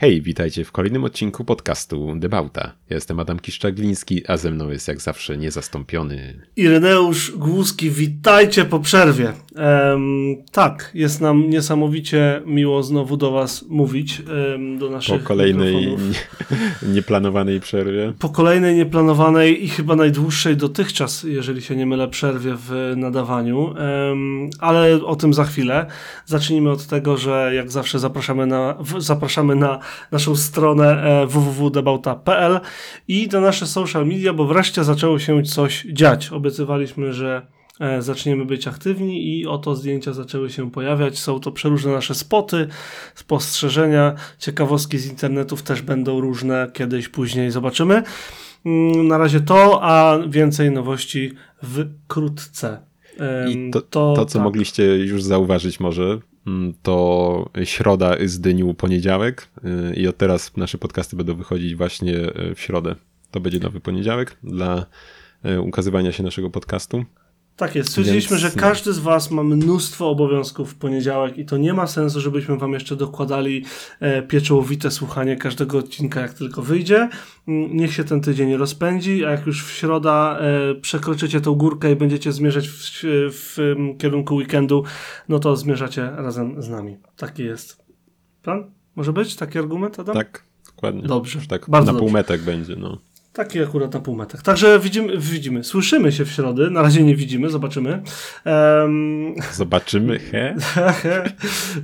Hej, witajcie w kolejnym odcinku podcastu Debauta. Ja jestem Adam Kiszczagliński, a ze mną jest jak zawsze niezastąpiony Ireneusz Głuski. Witajcie po przerwie. Um, tak, jest nam niesamowicie miło znowu do Was mówić, um, do naszych Po kolejnej nie, nieplanowanej przerwie. Po kolejnej nieplanowanej i chyba najdłuższej dotychczas, jeżeli się nie mylę, przerwie w nadawaniu, um, ale o tym za chwilę. Zacznijmy od tego, że jak zawsze zapraszamy na, zapraszamy na naszą stronę e, www.debauta.pl i na nasze social media, bo wreszcie zaczęło się coś dziać. Obiecywaliśmy, że zaczniemy być aktywni i oto zdjęcia zaczęły się pojawiać. Są to przeróżne nasze spoty, spostrzeżenia, ciekawostki z internetów też będą różne, kiedyś później zobaczymy. Mm, na razie to, a więcej nowości wkrótce. I to, to, to co tak. mogliście już zauważyć może, Mm, to środa dniu poniedziałek y, i od teraz nasze podcasty będą wychodzić właśnie y, w środę. To będzie nowy poniedziałek dla y, ukazywania się naszego podcastu. Tak jest. Stwierdziliśmy, Więc... że każdy z Was ma mnóstwo obowiązków w poniedziałek i to nie ma sensu, żebyśmy Wam jeszcze dokładali e, pieczołowite słuchanie każdego odcinka, jak tylko wyjdzie. Mm, niech się ten tydzień rozpędzi, a jak już w środa e, przekroczycie tą górkę i będziecie zmierzać w, w, w kierunku weekendu, no to zmierzacie razem z nami. Taki jest plan? Może być taki argument, Adam? Tak, dokładnie. Dobrze. tak Bardzo na półmetek będzie, no. Taki akurat na półmetek. Także widzimy, widzimy, słyszymy się w środę. Na razie nie widzimy, zobaczymy. Um... Zobaczymy, he?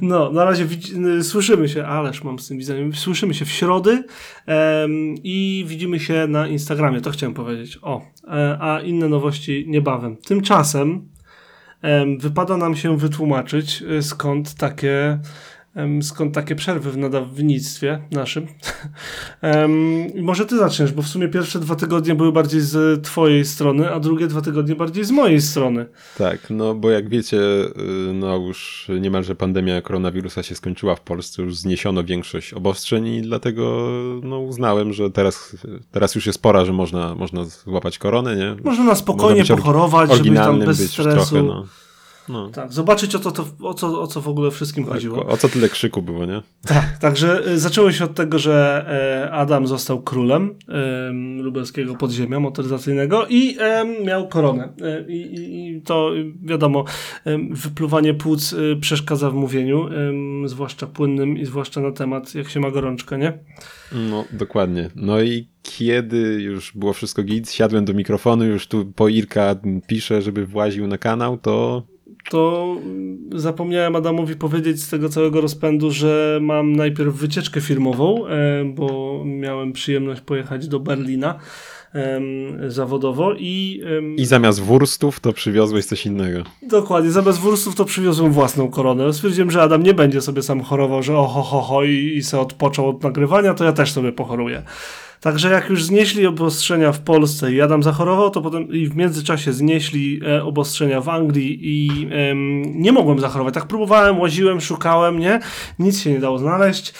no, na razie słyszymy się, ależ mam z tym widzeniem. Słyszymy się w środę um, i widzimy się na Instagramie, to chciałem powiedzieć. O, e, a inne nowości niebawem. Tymczasem um, wypada nam się wytłumaczyć, e, skąd takie skąd takie przerwy w nadawnictwie naszym. może ty zaczniesz, bo w sumie pierwsze dwa tygodnie były bardziej z twojej strony, a drugie dwa tygodnie bardziej z mojej strony. Tak, no bo jak wiecie, y, no już niemalże pandemia koronawirusa się skończyła w Polsce, już zniesiono większość obostrzeń i dlatego no, uznałem, że teraz, teraz już jest pora, że można, można złapać koronę, nie? Można na spokojnie można pochorować, żeby tam bez stresu. Trochę, no. No. Tak, zobaczyć o, to, to, o, co, o co w ogóle wszystkim tak, chodziło. O co tyle krzyku było, nie? Tak, także y, zaczęło się od tego, że e, Adam został królem lubelskiego podziemia motoryzacyjnego i miał koronę. E, I, I, to wiadomo, wypluwanie płuc y, przeszkadza w mówieniu, zwłaszcza płynnym i zwłaszcza na temat, jak się ma gorączkę, nie? No, dokładnie. No i kiedy już było wszystko git, siadłem do mikrofonu, już tu po Irka pisze, żeby właził na kanał, to to zapomniałem Adamowi powiedzieć z tego całego rozpędu, że mam najpierw wycieczkę firmową, e, bo miałem przyjemność pojechać do Berlina zawodowo i... I zamiast wurstów to przywiozłeś coś innego. Dokładnie, zamiast wurstów to przywiozłem własną koronę. Stwierdziłem, że Adam nie będzie sobie sam chorował, że oho, ho, ho i, i se odpoczął od nagrywania, to ja też sobie pochoruję. Także jak już znieśli obostrzenia w Polsce i Adam zachorował, to potem i w międzyczasie znieśli e, obostrzenia w Anglii i e, nie mogłem zachorować. Tak próbowałem, łaziłem, szukałem, nie? Nic się nie dało znaleźć.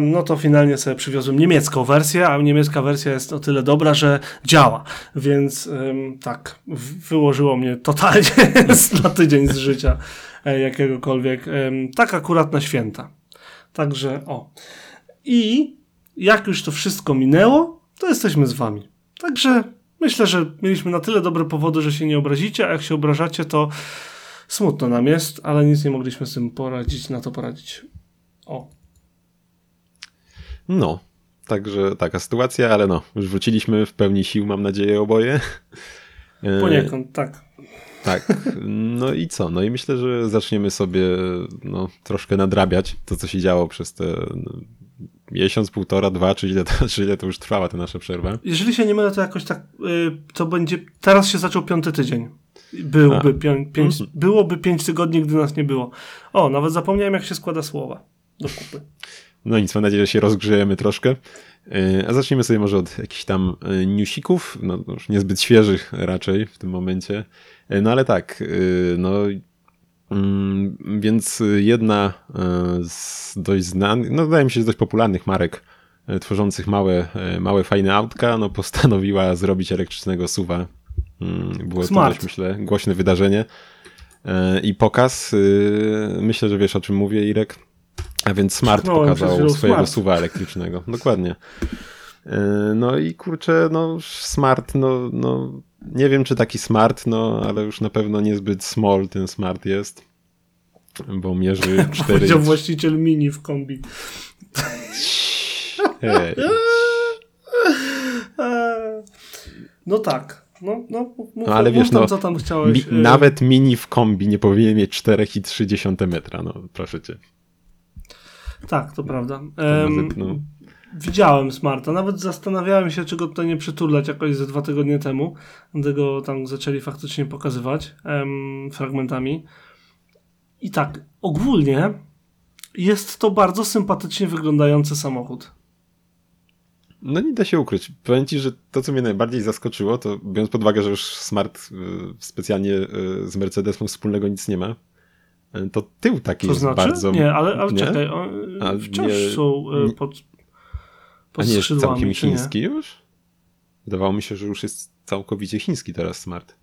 No to finalnie sobie przywiozłem niemiecką wersję, a niemiecka wersja jest o tyle dobra, że działa. Więc tak, wyłożyło mnie totalnie na tydzień z życia e, jakiegokolwiek. Tak akurat na święta. Także o. I jak już to wszystko minęło, to jesteśmy z wami. Także myślę, że mieliśmy na tyle dobre powody, że się nie obrazicie, a jak się obrażacie, to smutno nam jest, ale nic nie mogliśmy z tym poradzić, na to poradzić. O. No, także taka sytuacja, ale no, już wróciliśmy w pełni sił, mam nadzieję, oboje. Poniekąd, tak. Tak, no i co? No i myślę, że zaczniemy sobie no, troszkę nadrabiać to, co się działo przez te miesiąc, półtora, dwa, czy ile, to, czy ile to już trwała ta nasza przerwa. Jeżeli się nie mylę, to jakoś tak, yy, to będzie, teraz się zaczął piąty tydzień. Byłby, pię, pięć, mm -hmm. byłoby pięć tygodni, gdy nas nie było. O, nawet zapomniałem, jak się składa słowa do kupy. No nic, mam nadzieję, że się rozgrzejemy troszkę. Y, a zaczniemy sobie może od jakichś tam y, newsików, no już niezbyt świeżych raczej w tym momencie. Y, no ale tak, no więc jedna e, z dość znanych, no wydaje mi się, że dość popularnych marek e, tworzących małe, małe fajne autka, no postanowiła zrobić elektrycznego suwa. Mm, było Smart. to dość, myślę, głośne wydarzenie i pokaz. Myślę, że wiesz o czym mówię, Irek. A więc Smart przed pokazał swojego Smart. suwa elektrycznego. Dokładnie. Yy, No i kurczę, no Smart, no, no nie wiem czy taki Smart, no ale już na pewno niezbyt small ten Smart jest, bo mierzy 4... Powiedział właściciel mini w kombi. Hej. No tak. No, no, mów, No, ale wiesz, tam, no, co tam chciałeś. Mi, e, nawet mini w kombi nie powinien mieć 4,3 metra, no proszę cię. Tak, to prawda. No, Widziałem Smarta, nawet zastanawiałem się, czy go tutaj nie przyturlać jakoś ze dwa tygodnie temu, gdy go tam zaczęli faktycznie pokazywać em, fragmentami. I tak, ogólnie jest to bardzo sympatycznie wyglądający samochód. no nie da się ukryć. Powiem ci, że to, co mnie najbardziej zaskoczyło, to biorąc pod uwagę, że już Smart y, specjalnie y, z Mercedesem wspólnego nic nie ma, y, to tył taki To jest znaczy? bardzo... Nie, ale, ale nie? czekaj, on, A wciąż nie- są pod, A nie jest całkiem chiński już? Wydawało mi się, że już jest całkowicie chiński teraz Smart.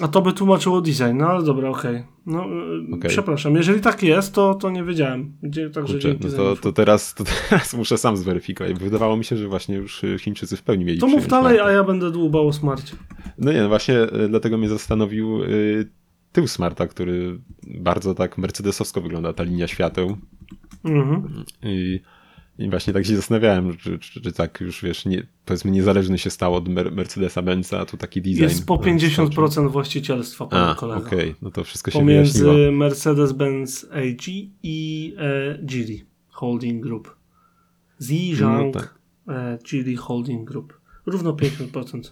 A to by tłumaczyło design, no ale dobra, okej. No, e, Okej. Przepraszam, jeżeli tak jest, to, to nie wiedziałem. Gdzie, także Kurczę, no to, to, teraz, to teraz muszę sam zweryfikować. Wydawało mi się, że właśnie już y, Chińczycy w pełni mieli To mów dalej, Smarta. a ja będę dłubał o smarcie. No nie, no właśnie y, dlatego mnie zastanowił y, tył Smarta, który bardzo tak mercedesowsko wygląda, ta linia świateł. Mhm. I, i właśnie tak się zastanawiałem, czy, czy, czy tak już wiesz, nie, powiedzmy niezależny się stało od Mer Mercedesa Benza, a tu taki design. Jest po no, skoczył. 50% właścicielstwa, pan A, kolega. okej, no to wszystko się. Pomiędzy Mercedes-Benz AG i e, Geely Holding Group. Zhejiang No tak. e, Geely Holding Group. Równo 50%.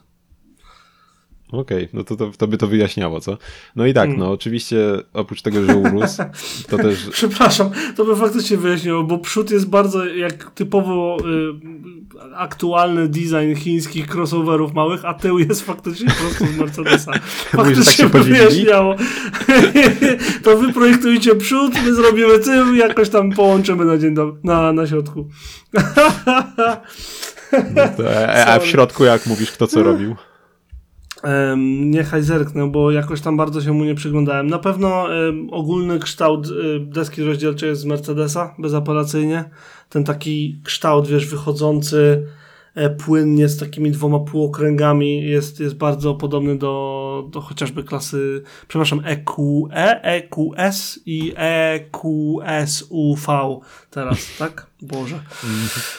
Okej, no to, to, to by to wyjaśniało, co? No i tak, Mm. no oczywiście oprócz tego, że urósł, to też Przepraszam, to by faktycznie wyjaśniło, bo przód jest bardzo jak typowo y, aktualny design chińskich crossoverów małych, a tył jest faktycznie po prostu z Mercedesa. Mówisz, tak się by podzielili? wyjaśniało. to wy projektujcie przód, my zrobimy tył i jakoś tam połączymy na dzień dobry, na, na środku. to, a, a w środku jak mówisz, kto co robił? Niechaj zerknę, bo jakoś tam bardzo się mu nie przyglądałem. Na pewno ogólny kształt y, deski rozdzielczej jest z Mercedesa, bezapelacyjnie. Ten taki kształt, wiesz, wychodzący płynnie z takimi dwoma półokręgami jest, jest bardzo podobny do, do chociażby klasy, przepraszam, EQE, EQS i E EQSUV teraz, tak? Boże.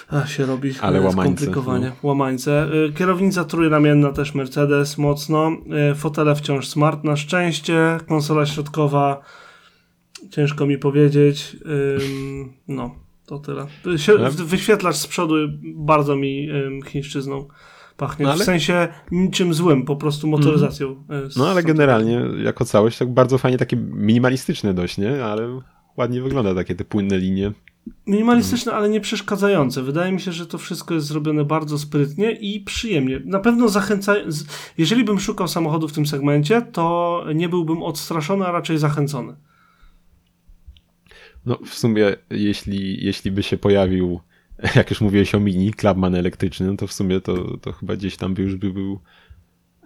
A, się robi Ale e, łamańce, skomplikowanie. Łamańce. Y, Kierownica trójramienna też Mercedes mocno. Fotele wciąż smart na szczęście. Konsola środkowa ciężko mi powiedzieć. No, to tyle. Wyświetlacz z przodu bardzo mi chińszczyzną pachnie. No, W ale- sensie niczym złym, po prostu motoryzacją. y, z- No ale generalnie jako całość tak bardzo fajnie, takie minimalistyczne dość, nie? Ale ładnie wygląda takie te płynne linie. Minimalistyczne, ale nie przeszkadzające. Wydaje mi się, że to wszystko jest zrobione bardzo sprytnie i przyjemnie. Na pewno zachęca. Jeżeli bym szukał samochodu w tym segmencie, to nie byłbym odstraszony, a raczej zachęcony. No w sumie jeśli, jeśli by się pojawił, jak już mówiłeś o mini, Clubman elektryczny, no to w sumie to, to chyba gdzieś tam by już by był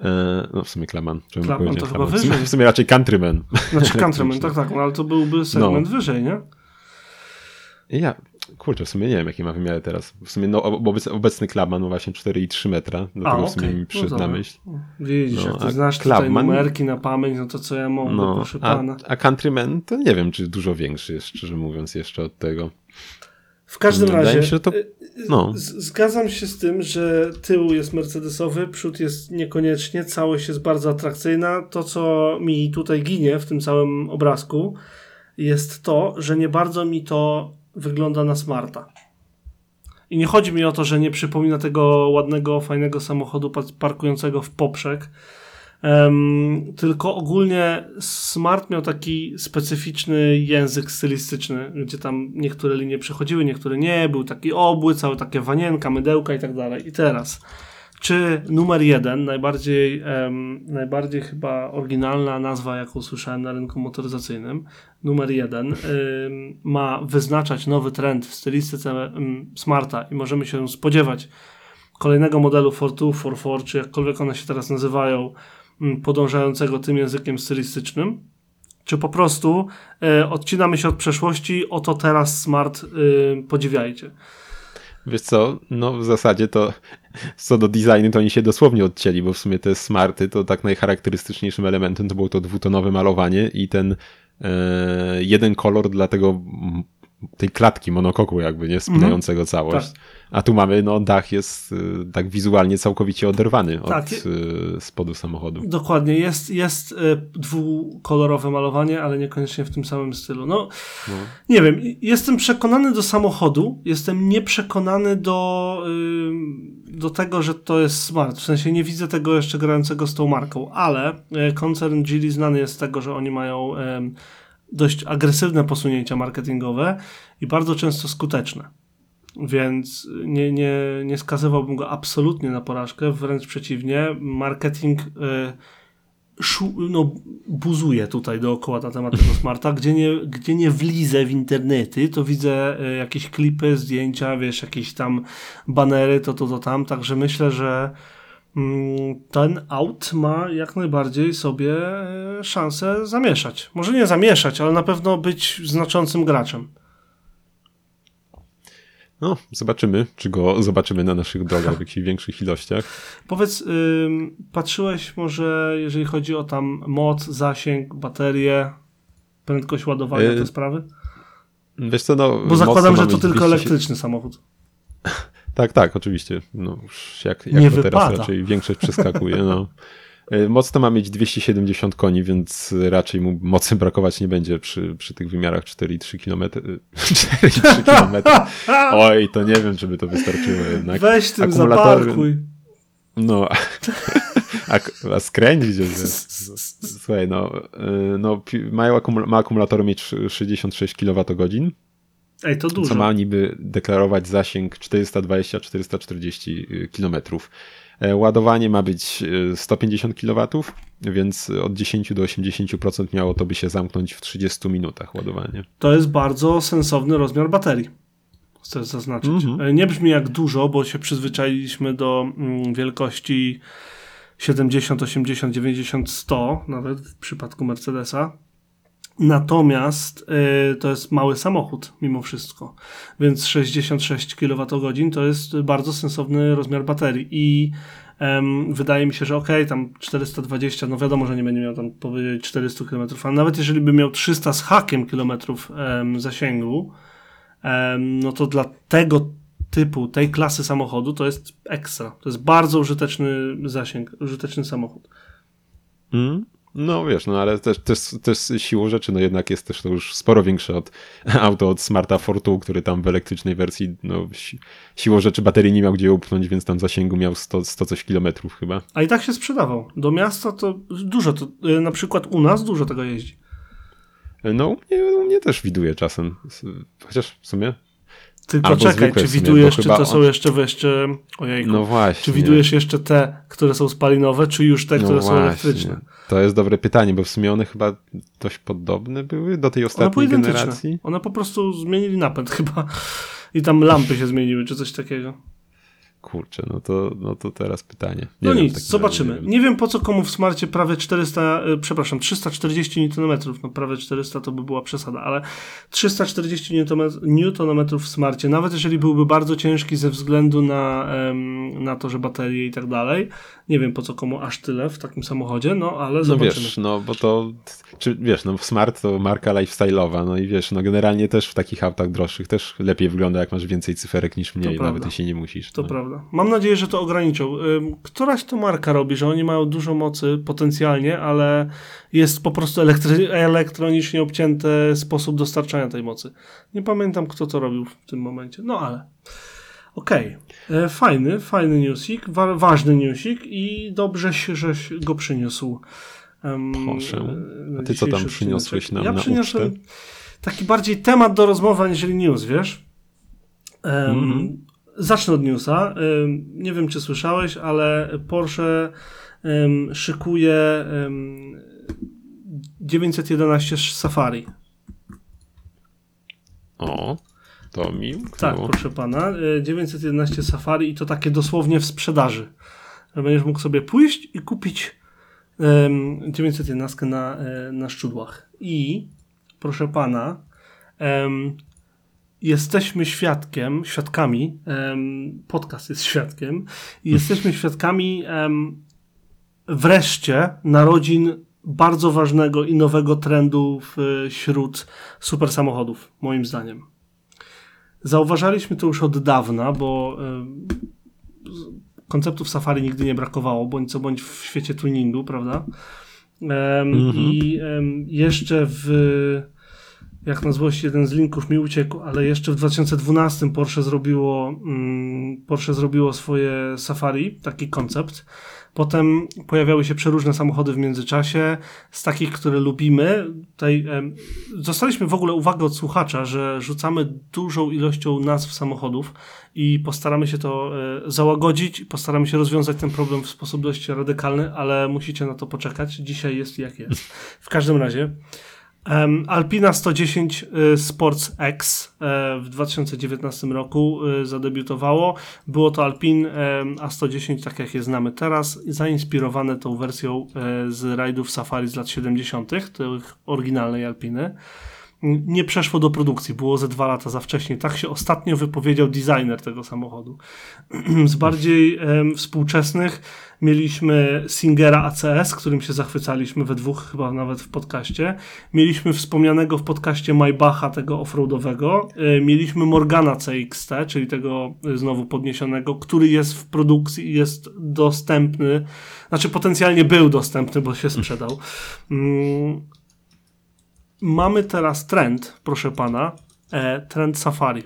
e, no w sumie Clubman powiedziałem to chyba Clubman? W sumie, wyżej. w sumie raczej Countryman. Znaczy Countryman, tak, tak, no, ale to byłby segment wyżej, nie? Ja, kurczę, w sumie nie wiem, jakie ma wymiary teraz. W sumie no, obec, obecny Clubman ma właśnie 4,3 metra, dlatego w sumie mi przyszedł No na myśl. Widzisz, No, jak ty znasz tutaj Clubman- numerki na pamięć, no to co ja mogę, No, proszę a, pana. a Countryman to nie wiem, czy dużo większy jest, szczerze mówiąc, jeszcze od tego. W każdym Wydaje razie się, to- y, y, no. zgadzam się z tym, że tył jest mercedesowy, przód jest niekoniecznie, całość jest bardzo atrakcyjna. To, co mi tutaj ginie w tym całym obrazku, jest to, że nie bardzo mi to wygląda na smarta. I nie chodzi mi o to, że nie przypomina tego ładnego, fajnego samochodu pa- parkującego w poprzek, Em, tylko ogólnie Smart miał taki specyficzny język stylistyczny, gdzie tam niektóre linie przechodziły, niektóre nie, był taki obły, całe takie wanienka, mydełka i tak dalej. I teraz, czy numer jeden, najbardziej, em, najbardziej chyba oryginalna nazwa, jaką słyszałem na rynku motoryzacyjnym, numer jeden, ym, ma wyznaczać nowy trend w stylistyce ym, Smarta i możemy się spodziewać kolejnego modelu Fortu, Forfor, czy jakkolwiek one się teraz nazywają, podążającego tym językiem stylistycznym, Czy po prostu e, odcinamy się od przeszłości, oto teraz smart e, podziwiajcie. Wiesz co, no w zasadzie to co do designu to oni się dosłownie odcięli, bo w sumie te smarty to tak najcharakterystyczniejszym elementem to było to dwutonowe malowanie i ten e, jeden kolor dla tego tej klatki monokoku jakby, nie? Spinającego mm -hmm. całość. Tak. A tu mamy, no dach jest y, tak wizualnie całkowicie oderwany tak. od y, spodu samochodu. Dokładnie, jest, jest y, dwukolorowe malowanie, ale niekoniecznie w tym samym stylu. No, no, nie wiem, jestem przekonany do samochodu, jestem nieprzekonany do, do tego, że to jest smart. W sensie nie widzę tego jeszcze grającego z tą marką, ale koncern Geely znany jest z tego, że oni mają dość agresywne posunięcia marketingowe i bardzo często skuteczne. Więc nie, nie, nie skazywałbym go absolutnie na porażkę, wręcz przeciwnie. Marketing y, szu, no, buzuje tutaj dookoła na temat tego smarta. Gdzie nie, gdzie nie wlizę w internety, to widzę y, jakieś klipy, zdjęcia, wiesz, jakieś tam banery, to, to, to tam. Także myślę, że mm, ten out ma jak najbardziej sobie y, szansę zamieszać. Może nie zamieszać, ale na pewno być znaczącym graczem. No, zobaczymy, czy go zobaczymy na naszych drogach w jakichś większych ilościach. Powiedz, patrzyłeś może, jeżeli chodzi o tam moc, zasięg, baterię, prędkość ładowania, te y, sprawy? Wiesz co, no... Bo zakładam, że to tylko elektryczny samochód. tak, tak, oczywiście. No, jak, jak Nie to wypada. teraz raczej większość przeskakuje, no. E, Mocno ma mieć 270 koni, więc raczej mu mocy brakować nie będzie przy, przy tych wymiarach 4,3 km. 4,3 km. Oj, to nie wiem, czy by to wystarczyło jednak. Weź tym zaparkuj. No, a, a gdzieś. Słuchaj, no, e, no mają akumul ma akumulator mieć 66 kWh. Ej, to dużo. Co ma niby deklarować zasięg 420-440 km. E, ładowanie ma być 150 e, kW, więc od 10 do 80% miało to by się zamknąć w 30 minutach ładowanie. To jest bardzo sensowny rozmiar baterii. Chcę zaznaczyć. Mm -hmm. Nie brzmi jak dużo, bo się przyzwyczailiśmy do mm, wielkości 70, 80, 90, 100, nawet w przypadku Mercedesa. Natomiast y, to jest mały samochód mimo wszystko, więc 66 kWh to jest bardzo sensowny rozmiar baterii i y, wydaje mi się, że ok, tam 420, no wiadomo, że nie będzie miał tam powiedzieć 400 km, ale nawet jeżeli by miał 300 z hakiem kilometrów y, zasięgu, no to dla tego typu, tej klasy samochodu to jest ekstra. To jest bardzo użyteczny zasięg, użyteczny samochód. Mm. No wiesz, no ale też, też, też siłą rzeczy, no jednak jest też to już sporo większe od auto od Smarta Fortu, który tam w elektrycznej wersji, no si siłą rzeczy baterii nie miał gdzie upchnąć, więc tam zasięgu miał 100, 100 coś kilometrów chyba. A i tak się sprzedawał. Do miasta to dużo, to y, na przykład u nas dużo tego jeździ. No u mnie, u mnie też widuje czasem, chociaż w sumie tylko Albo czekaj, czy widujesz, czy to są jeszcze jeszcze. Ojejku, no właśnie. Czy widujesz jeszcze te, które są spalinowe, czy już te, no które właśnie. są elektryczne? To jest dobre pytanie, bo w sumie one chyba dość podobne były do tej ostatniej one generacji. One po prostu zmienili napęd chyba i tam lampy się zmieniły, czy coś takiego. Kurczę, no to, no to teraz pytanie. Nie no wiem, nic, zobaczymy. Nie wiem. nie wiem. po co komu w smarcie prawie 400, y, przepraszam, 340 Nm, no prawie 400 to by była przesada, ale 340 Nm w smarcie, nawet jeżeli byłby bardzo ciężki ze względu na, na to, że baterie i tak dalej, nie wiem po co komu aż tyle w takim samochodzie, no ale zobaczymy. No wiesz, no bo to, czy wiesz, no Smart to marka lifestyle'owa, no i wiesz, no generalnie też w takich autach droższych też lepiej wygląda, jak masz więcej cyferek niż mniej, nawet jeśli nie musisz. To no. prawda. Mam nadzieję, że to ograniczą. Któraś to marka robi, że oni mają dużo mocy potencjalnie, ale jest po prostu elektry- elektronicznie obcięty sposób dostarczania tej mocy. Nie pamiętam, kto to robił w tym momencie, no ale... Okej, okay. E, fajny, fajny newsik, wa ważny newsik i dobrze się, żeś go przyniósł. Um, Proszę. A ty co tam przyniosłeś nam ja na przyniosłem ucztę? taki bardziej temat do rozmowy, aniżeli news, wiesz? Um, mm -hmm. Zacznę od newsa. Um, nie wiem, czy słyszałeś, ale Porsche szykuje 911 Safari. O. Tak, proszę pana. 911 e, Safari i to takie dosłownie w sprzedaży. Będziesz mógł sobie pójść i kupić 911 na, e, na szczudłach. I, proszę pana, jesteśmy świadkiem, świadkami, podcast jest świadkiem, i jesteśmy świadkami wreszcie narodzin bardzo ważnego i nowego trendu wśród super samochodów, moim zdaniem. Zauważaliśmy to już od dawna, bo z- konceptów Safari nigdy nie brakowało, bądź co bądź w świecie tuningu, prawda? Mhm. I jeszcze w jak na złość jeden z linków mi uciekł, ale jeszcze w 2012 Porsche zrobiło, mm, Porsche zrobiło swoje Safari, taki koncept. Potem pojawiały się przeróżne samochody w międzyczasie, z takich, które lubimy. Tutaj dostaliśmy w ogóle uwagę od słuchacza, że rzucamy dużą ilością nazw samochodów i postaramy się to e, załagodzić, postaramy się rozwiązać ten problem w sposób dość radykalny, ale musicie na to poczekać. Dzisiaj jest jak jest. W każdym razie. Alpina 110 y, Sports X e, w 2019 roku y, zadebiutowało. Było to Alpin em, A110, tak jak je znamy teraz, zainspirowane tą wersją e, z rajdów Safari z lat 70., tych oryginalnej Alpiny. Nie przeszło do produkcji, było ze dwa lata za wcześnie. Tak się ostatnio wypowiedział designer tego samochodu. Z bardziej współczesnych mieliśmy Singera ACS, którym się zachwycaliśmy we dwóch, chyba nawet w podcaście. Mieliśmy wspomnianego w podcaście Maybacha, tego offroadowego. E, Mieliśmy Morgana CXT, czyli tego e, znowu podniesionego, który jest w produkcji i jest dostępny. Znaczy potencjalnie był dostępny, bo się sprzedał. Mm, Mamy teraz trend, proszę pana, e, trend safari.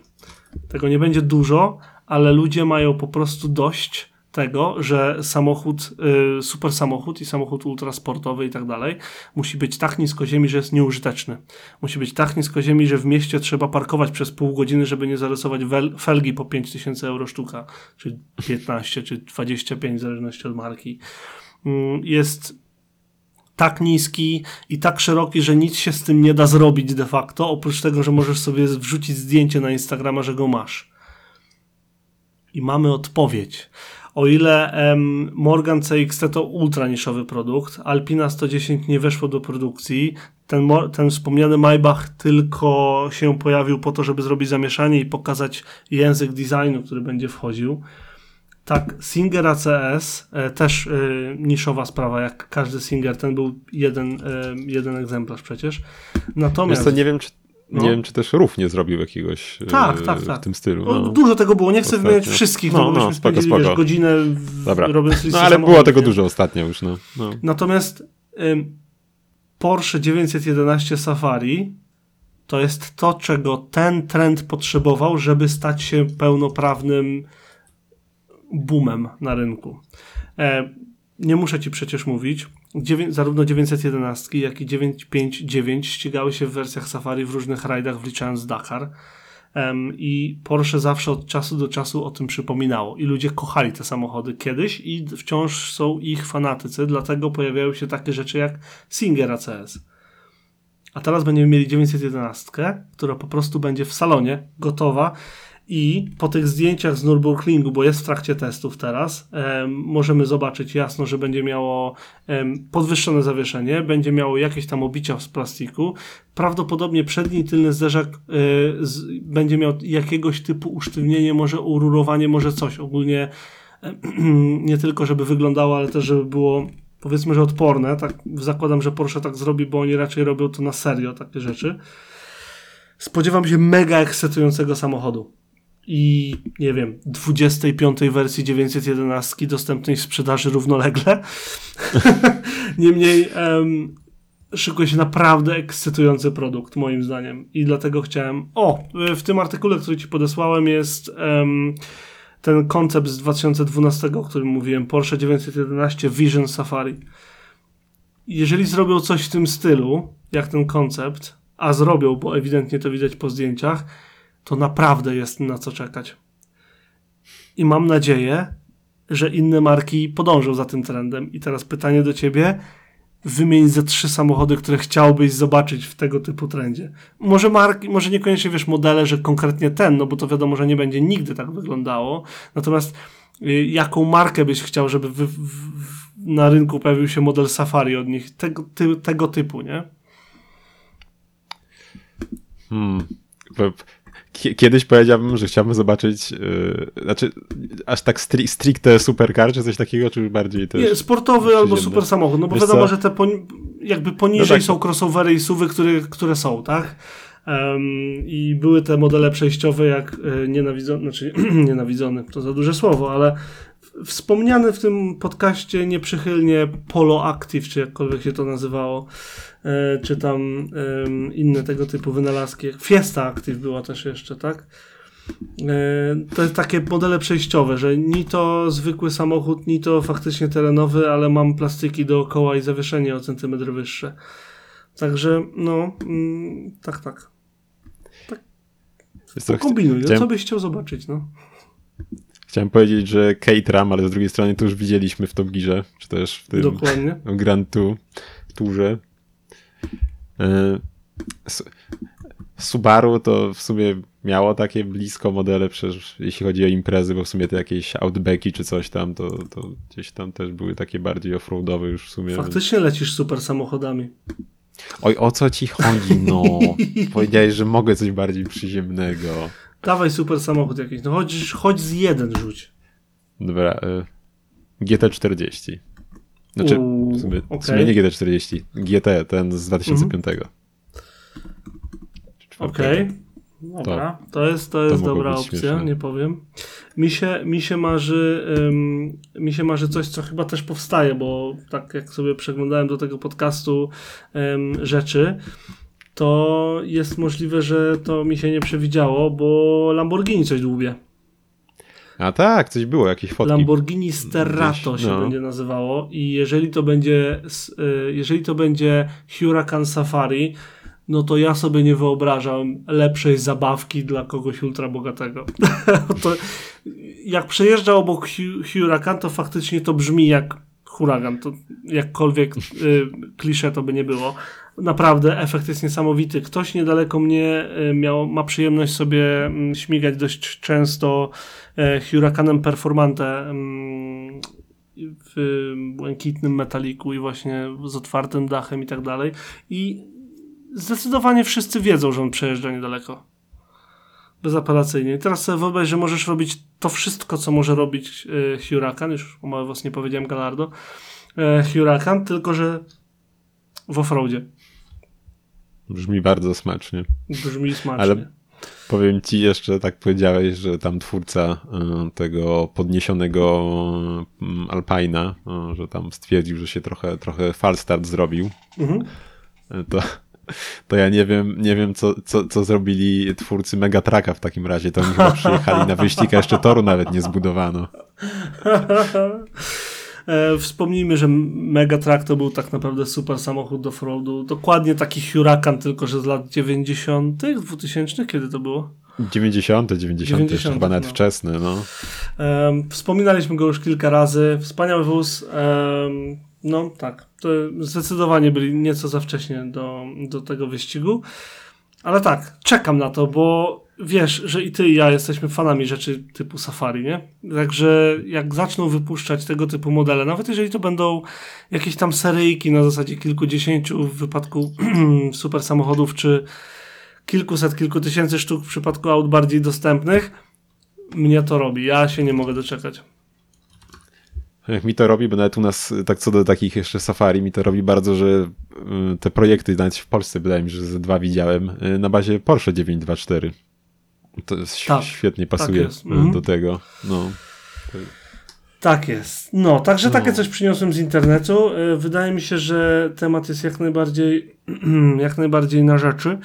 Tego nie będzie dużo, ale ludzie mają po prostu dość tego, że samochód, y, super samochód i samochód ultrasportowy i tak dalej musi być tak nisko ziemi, że jest nieużyteczny. Musi być tak nisko ziemi, że w mieście trzeba parkować przez pół godziny, żeby nie zarysować felgi po 5000 euro sztuka, czy 15, czy 25, w zależności od marki. Mm, Jest tak niski i tak szeroki, że nic się z tym nie da zrobić de facto, oprócz tego, że możesz sobie wrzucić zdjęcie na Instagrama, że go masz. I mamy odpowiedź. O ile em, Morgan CXT to ultra niszowy produkt, Alpina 110 nie weszło do produkcji, ten, ten wspomniany Maybach tylko się pojawił po to, żeby zrobić zamieszanie i pokazać język designu, który będzie wchodził. Tak, Singer ACS, e, też e, niszowa sprawa, jak każdy Singer, ten był jeden, e, jeden egzemplarz przecież. Wiesz Natomiast... co, nie wiem, czy, No. nie wiem, czy też Rów nie zrobił jakiegoś Tak, e, tak, tak. w tym stylu. O, No. Dużo tego było, nie chcę Ostatnio. wymieniać wszystkich, No, no, bo no, byśmy spoko, wiesz, godzinę w, Dobra. robiąc listę No ale było tego nie? dużo ostatnio już, no. no. Natomiast ym, Porsche 911 Safari to jest to, czego ten trend potrzebował, żeby stać się pełnoprawnym boomem na rynku. E, nie muszę ci przecież mówić, zarówno 911, jak i 959 ścigały się w wersjach Safari w różnych rajdach, wliczając Dakar. Em, I Porsche zawsze od czasu do czasu o tym przypominało. I ludzie kochali te samochody kiedyś i wciąż są ich fanatycy, dlatego pojawiają się takie rzeczy jak Singer ACS. A teraz będziemy mieli 911, która po prostu będzie w salonie, gotowa i po tych zdjęciach z Nürburgringu, bo jest w trakcie testów teraz, em, możemy zobaczyć jasno, że będzie miało podwyższone zawieszenie, będzie miało jakieś tam obicia z plastiku. Prawdopodobnie przedni i tylny zderzak z, będzie miał jakiegoś typu usztywnienie, może ururowanie, może coś. Ogólnie nie tylko, żeby wyglądało, ale też, żeby było powiedzmy, że odporne. Tak zakładam, że Porsche tak zrobi, bo oni raczej robią to na serio, takie rzeczy. Spodziewam się mega ekscytującego samochodu. I nie wiem, 25 wersji 911 dostępnej w sprzedaży równolegle. Niemniej em, szykuje się naprawdę ekscytujący produkt, moim zdaniem. I dlatego chciałem. O, w tym artykule, który ci podesłałem, jest em, ten koncept z 2012, o którym mówiłem, Porsche 911 Vision Safari. Jeżeli zrobią coś w tym stylu, jak ten koncept, a zrobią, bo ewidentnie to widać po zdjęciach, to naprawdę jest na co czekać. I mam nadzieję, że inne marki podążą za tym trendem. I teraz pytanie do ciebie. Wymień ze trzy samochody, które chciałbyś zobaczyć w tego typu trendzie. Może marki, może niekoniecznie wiesz modele, że konkretnie ten, no bo to wiadomo, że nie będzie nigdy tak wyglądało. Natomiast y, jaką markę byś chciał, żeby w, w, na rynku pojawił się model Safari od nich, tego, ty, tego typu, nie? Hmm. Kiedyś powiedziałbym, że chciałbym zobaczyć, yy, znaczy aż tak stri stricte supercar, czy coś takiego, czy bardziej też... Nie, sportowy albo super samochód, no bo Wiesz wiadomo, co? że te poni jakby poniżej no tak. są crossovery i suwy, które, które są, tak? Um, I były te modele przejściowe, jak e, nienawidzony, znaczy nienawidzony, to za duże słowo, ale wspomniany w tym podcaście nieprzychylnie Polo Active, czy jakkolwiek się to nazywało, e, czy tam inne tego typu wynalazki. Fiesta Active była też jeszcze, tak? E, to jest takie modele przejściowe, że ni to zwykły samochód, ni to faktycznie terenowy, ale mam plastiki dookoła i zawieszenie o centymetr wyższe. Także, no, mm, tak, tak. tak. Kombinuj, no, co byś chciał zobaczyć, no. Chciałem powiedzieć, że Caterham, ale z drugiej strony to już widzieliśmy w Top Gearze, czy też w tym Dokładnie. Grand Tourze. E, Subaru to w sumie miało takie blisko modele, przecież jeśli chodzi o imprezy, bo w sumie te jakieś Outbacki czy coś tam, to, to gdzieś tam też były takie bardziej offroadowe już w sumie. Faktycznie lecisz super samochodami. Oj, o co ci chodzi, no? Powiedziałeś, że mogę coś bardziej przyziemnego. Dawaj super samochód jakiś. No chodź, chodź z jeden rzuć. Dobra. Y GT40. Znaczy, Uuu, w, sumie, okay. w sumie nie GT40. GT, ten z 2005. Mhm. Okej. Okay. Dobra, to, to jest, to jest to dobra opcja, śmieszne. nie powiem. Mi się, mi się marzy um, mi się marzy coś, co chyba też powstaje, bo tak jak sobie przeglądałem do tego podcastu um, rzeczy, to jest możliwe, że to mi się nie przewidziało, bo Lamborghini coś dłubie. A tak, coś było, jakieś fotki. Lamborghini Sterrato Gdzieś, się no. będzie nazywało i jeżeli to będzie y, jeżeli to będzie Huracan Safari, no to ja sobie nie wyobrażam lepszej zabawki dla kogoś ultra bogatego. to, jak przejeżdża obok Huracan, to faktycznie to brzmi jak huragan. To jakkolwiek y, klisze to by nie było naprawdę efekt jest niesamowity. Ktoś niedaleko mnie e, miał, ma przyjemność sobie mm, śmigać dość często e, Huracanem Performante mm, w błękitnym metaliku i właśnie z otwartym dachem i tak dalej. I zdecydowanie wszyscy wiedzą, że on przejeżdża niedaleko. Bezapelacyjnie. I teraz sobie wyobraź, że możesz robić to wszystko, co może robić e, Huracan, już o mały was nie powiedziałem Galardo, Huracan, tylko że w offroadzie. Brzmi bardzo smacznie. Brzmi smacznie. Ale powiem ci jeszcze, tak powiedziałeś, że tam twórca y, tego podniesionego y, Alpina, y, że tam stwierdził, że się trochę, trochę falstart zrobił. Mhm. To, to ja nie wiem, nie wiem co, co, co zrobili twórcy Megatraka w takim razie. To oni chyba przyjechali na wyścig, a jeszcze toru nawet nie zbudowano. E, wspomnijmy, że Megatrack to był tak naprawdę super samochód do roadu Dokładnie taki Huracan, tylko że z lat 90., 2000, kiedy to było? 90., 90., 90 chyba nawet no. wczesny. No. Um, wspominaliśmy go już kilka razy. Wspaniały wóz. Um, no tak, to zdecydowanie byli nieco za wcześnie do, do tego wyścigu. Ale tak, czekam na to, bo wiesz, że i ty i ja jesteśmy fanami rzeczy typu Safari, nie? Także jak zaczną wypuszczać tego typu modele, nawet jeżeli to będą jakieś tam seryjki na zasadzie kilkudziesięciu w wypadku super samochodów, czy kilkuset, kilku tysięcy sztuk w przypadku aut bardziej dostępnych, mnie to robi. Ja się nie mogę doczekać. Mi to robi, bo nawet u nas, tak co do takich jeszcze safari, mi to robi bardzo, że y, te projekty, nawet w Polsce wydaje mi się, że ze dwa widziałem, y, na bazie Porsche 924. To jest, tak, świetnie tak pasuje tak do mhm. tego. No. Tak jest. No, także no. takie coś przyniosłem z internetu. E, wydaje mi się, że temat jest jak najbardziej, jak najbardziej na rzeczy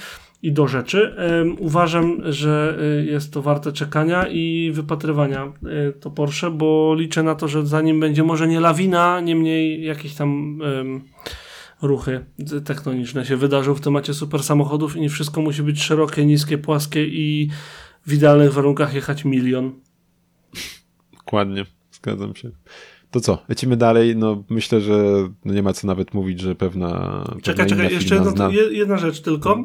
i do rzeczy. Uważam, że e, jest to warte czekania i wypatrywania to Porsche, bo liczę na to, że zanim będzie może nie lawina, niemniej jakieś tam ruchy tektoniczne się wydarzą w temacie super samochodów i nie wszystko musi być szerokie, niskie, płaskie i w idealnych warunkach jechać milion. Dokładnie, zgadzam się. To co, lecimy dalej. No myślę, że no nie ma co nawet mówić, że pewna. Czekaj, czekaj, jeszcze jedna, jedna rzecz tylko. No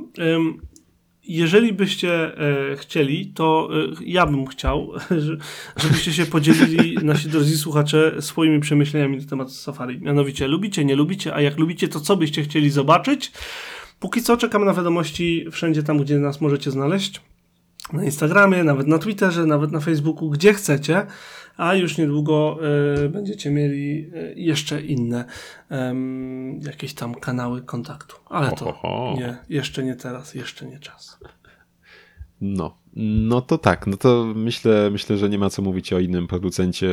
jeżeli byście e, chcieli, to e, ja bym chciał, żebyście się podzielili, nasi drodzy słuchacze, swoimi przemyśleniami na temat Safari. Mianowicie, lubicie, nie lubicie, a jak lubicie, to co byście chcieli zobaczyć? póki co czekamy na wiadomości wszędzie tam, gdzie nas możecie znaleźć. Na Instagramie, nawet na Twitterze, nawet na Facebooku, gdzie chcecie, a już niedługo y, będziecie mieli y, jeszcze inne jakieś tam kanały kontaktu. Ale to Ohoho. nie, jeszcze nie teraz, jeszcze nie czas. No, no to tak, no to myślę, myślę, że nie ma co mówić o innym producencie,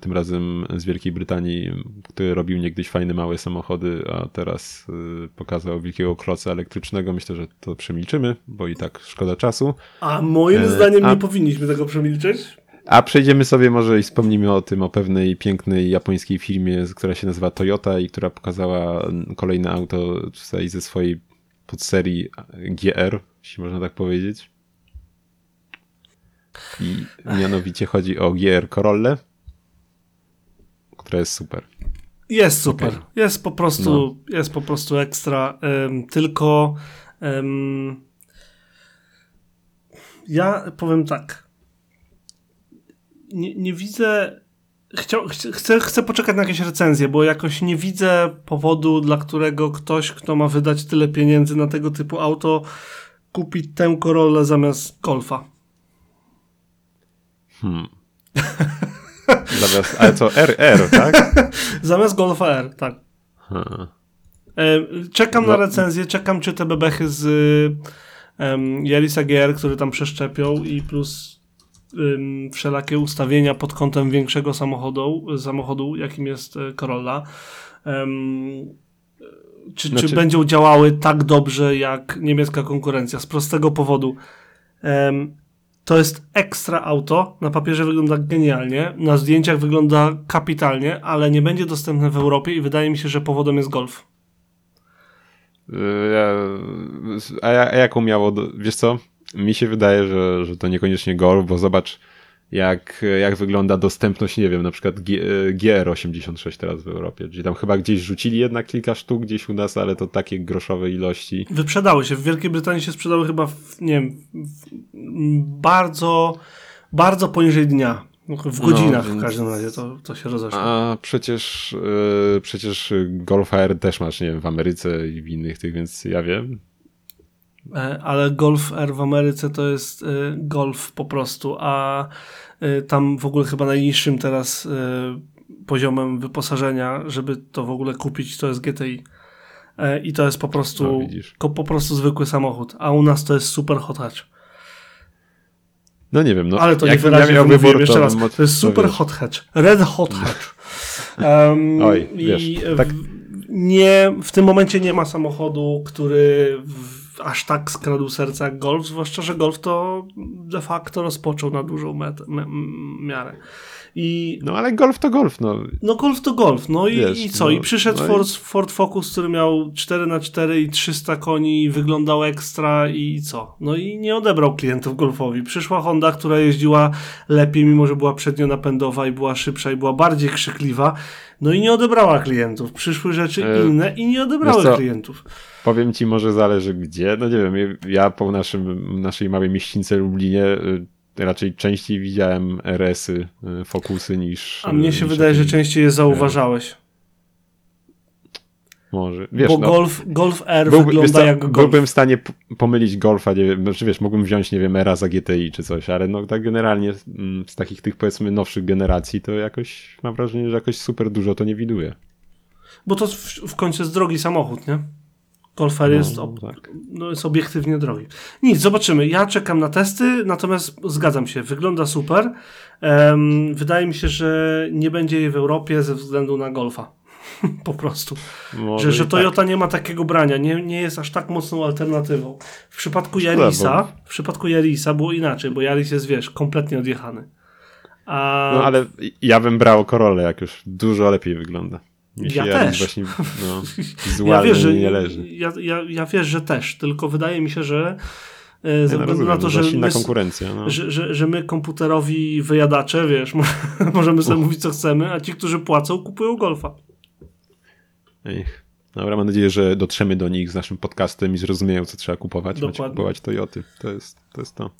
tym razem z Wielkiej Brytanii, który robił niegdyś fajne małe samochody, a teraz y, pokazał wielkiego kloca elektrycznego. Myślę, że to przemilczymy, bo i tak szkoda czasu. A moim E, zdaniem a- nie powinniśmy tego przemilczeć. A przejdziemy sobie może i wspomnimy o tym, o pewnej pięknej japońskiej firmie, która się nazywa Toyota i która pokazała kolejne auto tutaj ze swojej podserii GR, jeśli można tak powiedzieć. I mianowicie chodzi o GR Corolle, która jest super. Jest super. Okej. Jest po prostu, jest po prostu ekstra. Ym, tylko ym, ja powiem tak. Nie, nie widzę. Chciał, ch- chcę, chcę poczekać na jakieś recenzje, bo jakoś nie widzę powodu, dla którego ktoś, kto ma wydać tyle pieniędzy na tego typu auto, kupi tę Corollę zamiast Golfa. Hmm. Zamiast, ale co, RR, tak? Zamiast Golfa R, tak. Hmm. E, Czekam No. na recenzję, czekam czy te bebechy z um, Yarisa GR, które tam przeszczepią i plus wszelakie ustawienia pod kątem większego samochodu, samochodu jakim jest e, Corolla. Czy, czy Znaczy- będą działały tak dobrze jak niemiecka konkurencja? Z prostego powodu. To jest ekstra auto, na papierze wygląda genialnie, na zdjęciach wygląda kapitalnie, ale nie będzie dostępne w Europie i wydaje mi się, że powodem jest Golf. Y, a, a jaką miało, wiesz co? Mi się wydaje, że, że to niekoniecznie Golf, bo zobacz jak, jak wygląda dostępność, nie wiem, na przykład G, GR86 teraz w Europie, gdzie tam chyba gdzieś rzucili jednak kilka sztuk gdzieś u nas, ale to takie groszowe ilości. Wyprzedały się. W Wielkiej Brytanii się sprzedały chyba, w, nie wiem, w, bardzo, bardzo poniżej dnia. W godzinach więc- w każdym razie to, to się rozeszło. A przecież, y, przecież Golf R też masz, nie wiem, w Ameryce i w innych tych, więc ja wiem. E, Ale Golf R w Ameryce to jest e, Golf po prostu, a e, tam w ogóle chyba najniższym teraz poziomem wyposażenia, żeby to w ogóle kupić, to jest GTI. I to jest po No, prostu, ko, po prostu zwykły samochód, a u nas to jest super hot hatch. No nie wiem, no. Ale to jak nie wyraźnie miał wymówiłem wybór, jeszcze raz. To jest super hot hatch. Red hot hatch. Um, Oj, i wiesz, tak- nie, w tym momencie nie ma samochodu, który w, aż tak skradł serca jak Golf, zwłaszcza, że Golf to de facto rozpoczął na dużą metę, miarę. I No ale Golf to Golf, no. no Golf to Golf, no i, Wiesz, i co? no, I przyszedł no i- Ford, Ford Focus, który miał 4x4 i 300 koni i wyglądał ekstra i co? No i nie odebrał klientów Golfowi. Przyszła Honda, która jeździła lepiej, mimo że była przednionapędowa i była szybsza i była bardziej krzykliwa, no i nie odebrała klientów. Przyszły rzeczy E, inne i nie odebrały klientów. Powiem ci, może zależy gdzie. No nie wiem, ja po naszym, naszej małej mieścińce Lublinie y, raczej częściej widziałem RS-y, y, Focusy niż... A mnie się niż wydaje, że częściej je zauważałeś. Może. Wiesz, bo no, Golf, Golf R byłby- wygląda co, jak Golf. byłbym w stanie pomylić Golfa, nie wiem, znaczy wiesz, mógłbym wziąć, nie wiem, Era za GTI czy coś, ale no tak generalnie mm, z takich tych powiedzmy nowszych generacji to jakoś mam wrażenie, że jakoś super dużo to nie widuję. Bo to w, w końcu jest drogi samochód, nie? Golf R jest, No, ob, tak. no, jest obiektywnie drogi. Nic, zobaczymy. Ja czekam na testy, natomiast zgadzam się, wygląda super. Em, wydaje mi się, że nie będzie jej w Europie ze względu na Golfa. po prostu. Może Że, że tak. Toyota nie ma takiego brania, nie, nie jest aż tak mocną alternatywą. W przypadku Yarisa, w przypadku Yarisa było inaczej, bo Yaris jest, wiesz, kompletnie odjechany. A No ale ja bym brał Corollę, jak już dużo lepiej wygląda. Mi Ja też. Właśnie, no, ja wiesz, że, nie leży. ja, ja, ja wiesz, że też, tylko wydaje mi się, że e, ze Ja względu rozumiem, na to, że że my. No. że, że, że my komputerowi wyjadacze, wiesz, możemy sobie mówić co chcemy, a ci, którzy płacą, kupują golfa. Ech. Dobra, mam nadzieję, że dotrzemy do nich z naszym podcastem i zrozumieją, co trzeba kupować. Macie Dokładnie. kupować Toyoty. To jest to. Jest to.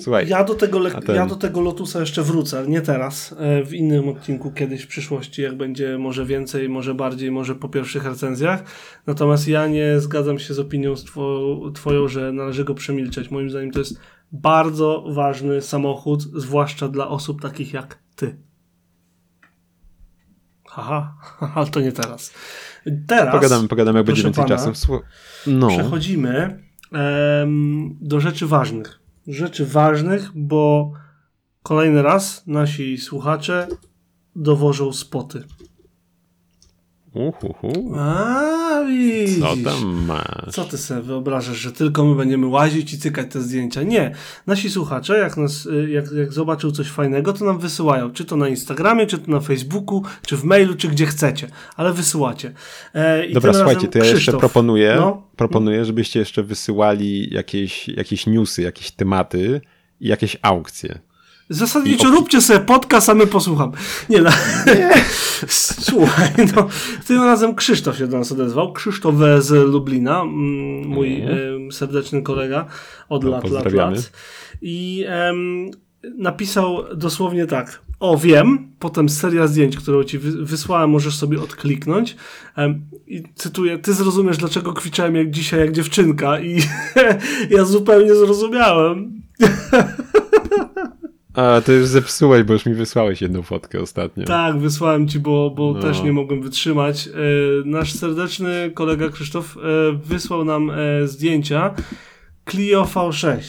Słuchaj, ja, do tego ten- ja do tego Lotusa jeszcze wrócę, nie teraz, e, w innym odcinku kiedyś w przyszłości, jak będzie może więcej, może bardziej, może po pierwszych recenzjach. Natomiast ja nie zgadzam się z opinią two- twoją, że należy go przemilczeć. Moim zdaniem to jest bardzo ważny samochód, zwłaszcza dla osób takich jak ty. Haha, ale to nie teraz. Teraz Pogadamy, pogadamy, jak będzie więcej pana, czasu. No, Przechodzimy em, do rzeczy ważnych. Rzeczy ważnych, bo kolejny raz nasi słuchacze dowożą spoty. Uhuhu. A, widzisz. Co tam masz? Co ty sobie wyobrażasz, że tylko my będziemy łazić i cykać te zdjęcia? Nie. Nasi słuchacze, jak, nas, y, jak, jak zobaczą coś fajnego, to nam wysyłają. Czy to na Instagramie, czy to na Facebooku, czy w mailu, czy gdzie chcecie. Ale wysyłacie. E, Dobra, słuchajcie, to ja jeszcze Krzysztof. proponuję, No. proponuję, żebyście jeszcze wysyłali jakieś, jakieś newsy, jakieś tematy i jakieś aukcje. Zasadniczo róbcie sobie podcast, a my posłucham. Nie, no. Słuchaj, no. Tym razem Krzysztof się do nas odezwał. Krzysztof z Lublina, mm, mój em, serdeczny kolega od No, lat, lat, lat. I em, napisał dosłownie tak. O, wiem, potem seria zdjęć, którą ci wy- wysłałem, możesz sobie odkliknąć. I cytuję, ty zrozumiesz, dlaczego kwiczałem jak dzisiaj, jak dziewczynka. I ja zupełnie zrozumiałem. A, to już zepsułeś, bo już mi wysłałeś jedną fotkę ostatnio. Tak, wysłałem ci, bo, bo No. też nie mogłem wytrzymać. E, nasz serdeczny kolega Krzysztof e, wysłał nam e, zdjęcia Clio V6.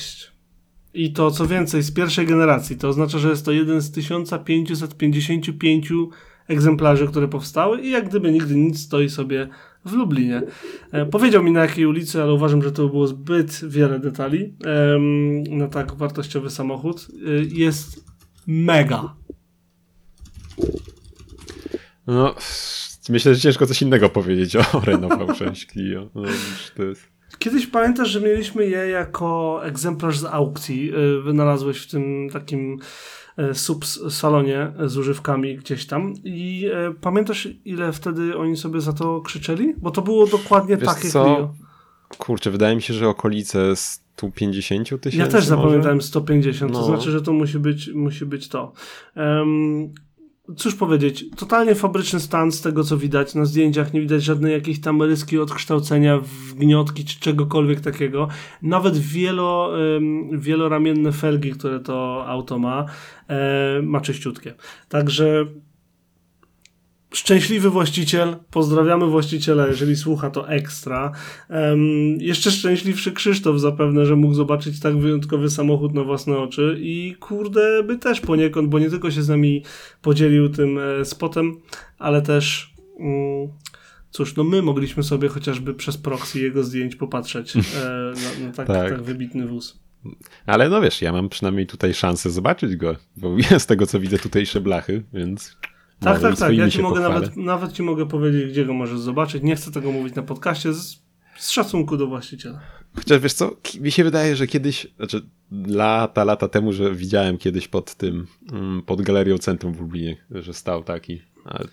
I to co więcej, z pierwszej generacji. To oznacza, że jest to jeden z 1555 egzemplarzy, które powstały i jak gdyby nigdy nic stoi sobie w Lublinie. E, powiedział mi na jakiej ulicy, ale uważam, że to było zbyt wiele detali na tak wartościowy samochód. E, jest mega. No, myślę, że ciężko coś innego powiedzieć o Renault V6 Clio. No, to jest... Kiedyś pamiętasz, że mieliśmy je jako egzemplarz z aukcji. y, Wynalazłeś w tym takim y, subsalonie z używkami gdzieś tam. I y, pamiętasz, ile wtedy oni sobie za to krzyczeli? Bo to było dokładnie Wiesz takie co? Clio. Kurczę, wydaje mi się, że okolice 150 tysięcy Ja też może? zapamiętałem 150, to No. znaczy, że to musi być, musi być to. Em, cóż powiedzieć, totalnie fabryczny stan z tego, co widać na zdjęciach. Nie widać żadnej jakiejś tam ryski odkształcenia, wgniotki czy czegokolwiek takiego. Nawet wielo, em, wieloramienne felgi, które to auto ma, e, ma czyściutkie. Także Szczęśliwy właściciel, pozdrawiamy właściciela, jeżeli słucha to ekstra. Em, jeszcze szczęśliwszy Krzysztof zapewne, że mógł zobaczyć tak wyjątkowy samochód na własne oczy i kurde by też poniekąd, bo nie tylko się z nami podzielił tym e, spotem, ale też mm, cóż, no my mogliśmy sobie chociażby przez proxy jego zdjęć popatrzeć e, na, na tak, Tak. tak wybitny wóz. Ale no wiesz, ja mam przynajmniej tutaj szansę zobaczyć go, bo z tego co widzę tutejsze blachy, więc... Tak, tak, tak. Ja ci mogę pochwalę. nawet, nawet ci mogę powiedzieć, gdzie go możesz zobaczyć. Nie chcę tego mówić na podcaście z, z szacunku do właściciela. Chociaż wiesz co, mi się wydaje, że kiedyś, znaczy lata, lata temu, że widziałem kiedyś pod tym, mm, pod galerią centrum w Lublinie, że stał taki. Ale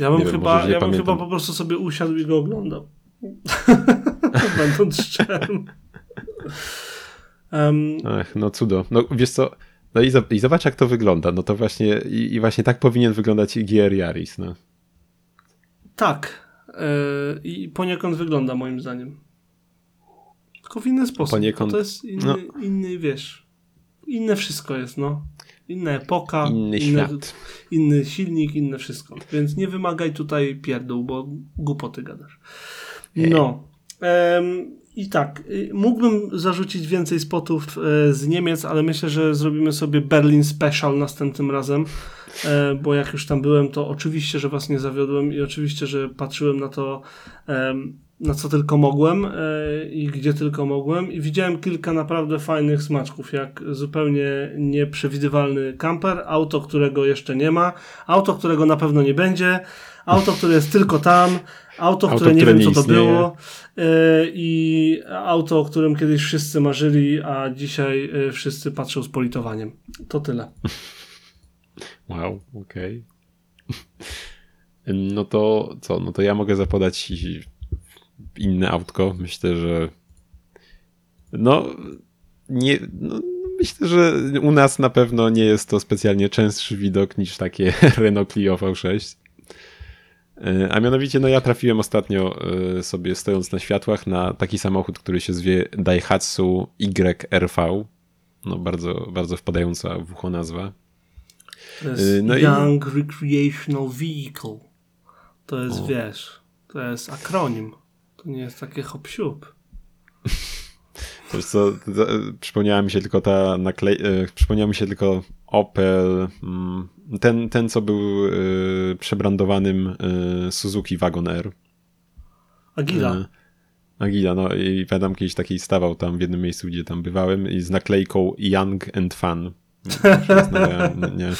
Ja bym, wiem, chyba, ja bym chyba po prostu sobie usiadł i go oglądał. Będąc szczerym. Em, Ach, no cudo. No wiesz co, no i, i zobacz jak to wygląda. No to właśnie, i, i właśnie tak powinien wyglądać GR Yaris, no. tak. E, I poniekąd wygląda moim zdaniem. Tylko w inny sposób. Poniekąd- To jest inny, no. inny, wiesz, inne wszystko jest, no. Inna epoka, Inny inne, świat. inny silnik, inne wszystko. Więc nie wymagaj tutaj pierdół, bo głupoty gadasz. No. Em, I tak, y, mógłbym zarzucić więcej spotów e, z Niemiec, ale myślę, że zrobimy sobie Berlin Special następnym razem, e, bo jak już tam byłem, to oczywiście, że was nie zawiodłem i oczywiście, że patrzyłem na to, na co tylko mogłem e, i gdzie tylko mogłem. I widziałem kilka naprawdę fajnych smaczków, jak zupełnie nieprzewidywalny kamper, auto, którego jeszcze nie ma, auto, którego na pewno nie będzie, auto, które jest tylko tam, auto, Auto, które nie które wiem, nie co to istnieje. było e, i auto, o którym kiedyś wszyscy marzyli, a dzisiaj e, wszyscy patrzą z politowaniem. To tyle. Wow, okej. No to co? No to ja mogę zapodać inne autko. Myślę, że no nie, no, myślę, że u nas na pewno nie jest to specjalnie częstszy widok niż takie Renault Clio V6. E, a mianowicie, no ja trafiłem ostatnio e, sobie stojąc na światłach na taki samochód, który się zwie Daihatsu YRV. No bardzo, bardzo wpadająca w ucho nazwa. To jest e, no Young i... Recreational Vehicle. To jest, o. wiesz, to jest akronim. To nie jest takie hop -siup. Wiesz co, przypomniała mi się tylko ta naklej... Przypomniał mi się tylko Opel, mm, ten, ten co był y, przebrandowanym y, Suzuki Wagon R. Agila. Y, Agila, no i pamiętam kiedyś taki stawał tam w jednym miejscu, gdzie tam bywałem i z naklejką Young and Fun. nie.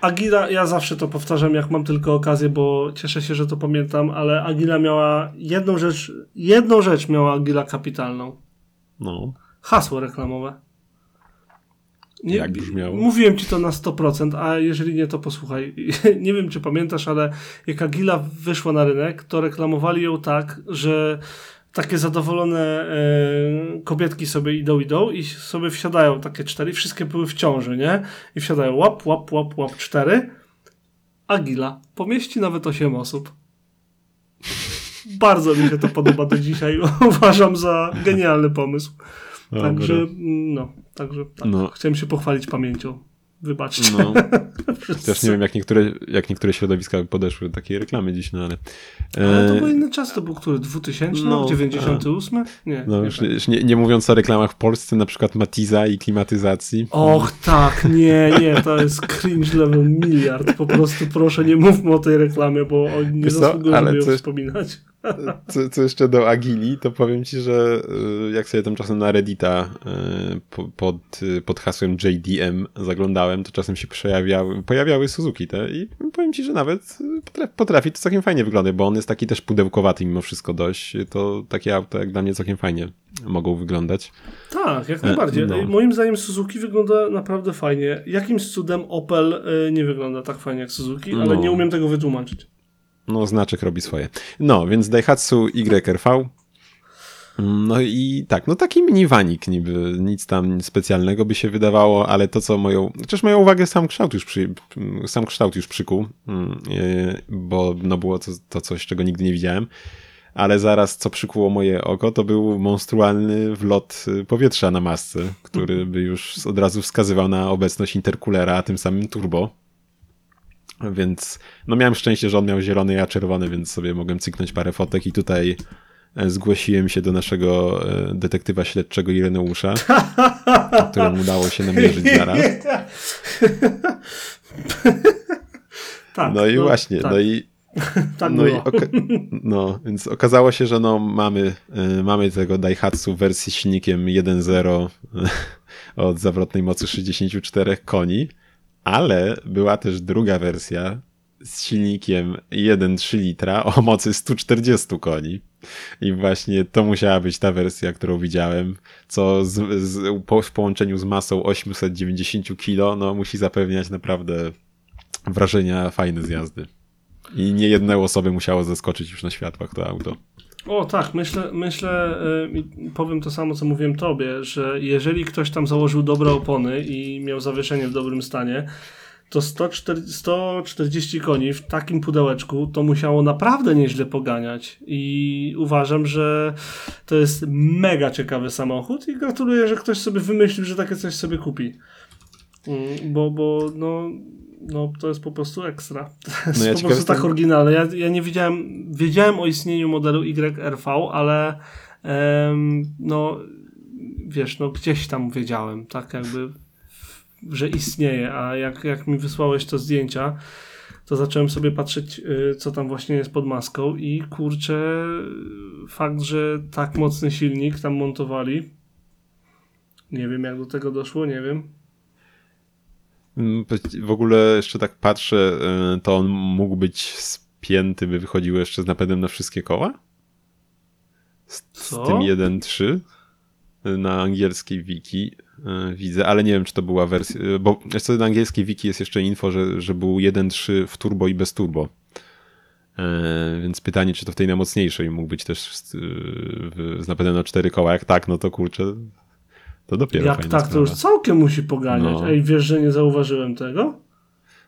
Agila, ja zawsze to powtarzam, jak mam tylko okazję, bo cieszę się, że to pamiętam, ale Agila miała jedną rzecz, jedną rzecz miała Agila kapitalną. No. Hasło reklamowe. Nie, Jak brzmiało? Mówiłem ci to na 100%, a jeżeli nie, to posłuchaj. nie wiem, czy pamiętasz, ale jak Agila wyszła na rynek, to reklamowali ją tak, że takie zadowolone e, kobietki sobie idą, idą i sobie wsiadają takie cztery, wszystkie były w ciąży, nie? I wsiadają łap, łap, łap, łap, cztery. Agila pomieści nawet 8 osób. Bardzo mi się to podoba do dzisiaj. Uważam za genialny pomysł. Dobra. Także, no, także tak. no. chciałem się pochwalić pamięcią. Wybaczcie. No. Też nie wiem, jak niektóre, jak niektóre środowiska podeszły do takiej reklamy dziś, no ale... Ale to był inny czas, to był który? 2000? No, 98? Nie. No, już, tak. już nie, nie, mówiąc o reklamach w Polsce, na przykład Matiza i klimatyzacji. Och, tak, nie, nie, to jest cringe level miliard. Po prostu proszę, nie mówmy o tej reklamie, bo oni nie zasługują, żeby ją wspominać. Co, co, jeszcze do Agili, to powiem ci, że y, jak sobie tam czasem na Reddita y, pod, pod hasłem JDM zaglądałem, to czasem się pojawiały, pojawiały Suzuki te i powiem ci, że nawet potrafi, to całkiem fajnie wyglądać, bo on jest taki też pudełkowaty mimo wszystko dość. To takie auto jak dla mnie całkiem fajnie mogą wyglądać. Tak, jak najbardziej. No. Moim zdaniem Suzuki wygląda naprawdę fajnie. Jakimś cudem Opel y, nie wygląda tak fajnie jak Suzuki, ale no. nie umiem tego wytłumaczyć. No, znaczek robi swoje. No, więc Daihatsu YRV. No i tak, no taki miniwanik niby, nic tam specjalnego by się wydawało, ale to co moją, chociaż moją uwagę sam kształt już, przy, sam kształt już przykuł, mm, e, bo no było to, to coś, czego nigdy nie widziałem, ale zaraz co przykuło moje oko, to był monstrualny wlot powietrza na masce, który by już od razu wskazywał na obecność interkulera, a tym samym turbo. Więc no miałem szczęście, że on miał zielony, ja czerwony, więc sobie mogłem cyknąć parę fotek i tutaj e, zgłosiłem się do naszego e, detektywa śledczego Ireneusza, któremu udało się namierzyć zaraz. Tak, no i no, właśnie, tak. no i tak no, i no, więc okazało się, że no mamy, y, mamy tego Daihatsu w wersji silnikiem 1.0 od zawrotnej mocy 64 koni ale była też druga wersja z silnikiem 1,3 litra o mocy 140 koni. I właśnie to musiała być ta wersja, którą widziałem, co z, z, po, w połączeniu z masą 890 kg, no musi zapewniać naprawdę wrażenia fajne z jazdy. I nie jednej osoby musiało zaskoczyć już na światłach to auto. O tak, myślę, myślę yy, powiem to samo, co mówiłem tobie, że jeżeli ktoś tam założył dobre opony i miał zawieszenie w dobrym stanie, to 140, 140 koni w takim pudełeczku to musiało naprawdę nieźle poganiać i uważam, że to jest mega ciekawy samochód i gratuluję, że ktoś sobie wymyślił, że takie coś sobie kupi. Mm, bo, bo no no to jest po prostu ekstra. To jest no ja po prostu tak oryginalne. Ja, ja nie wiedziałem, wiedziałem o istnieniu modelu YRV, ale no wiesz, no gdzieś tam wiedziałem, tak jakby, że istnieje, a jak, jak mi wysłałeś to zdjęcia, to zacząłem sobie patrzeć, y, co tam właśnie jest pod maską i kurczę, fakt, że tak mocny silnik tam montowali, nie wiem jak do tego doszło, nie wiem. Mm, w ogóle jeszcze tak patrzę, y, to on mógł być spięty, by wychodził jeszcze z napędem na wszystkie koła? Z, z tym 1.3 y, na angielskiej wiki y, widzę, ale nie wiem, czy to była wersja, bo jeszcze na angielskiej wiki jest jeszcze info, że, że był 1.3 w turbo i bez turbo. E, więc pytanie, czy to w tej najmocniejszej mógł być też z, z napędem na cztery koła. Jak tak, no to kurczę, to dopiero Jak tak, sprawa. to już całkiem musi poganiać. No. Ej, wiesz, że nie zauważyłem tego?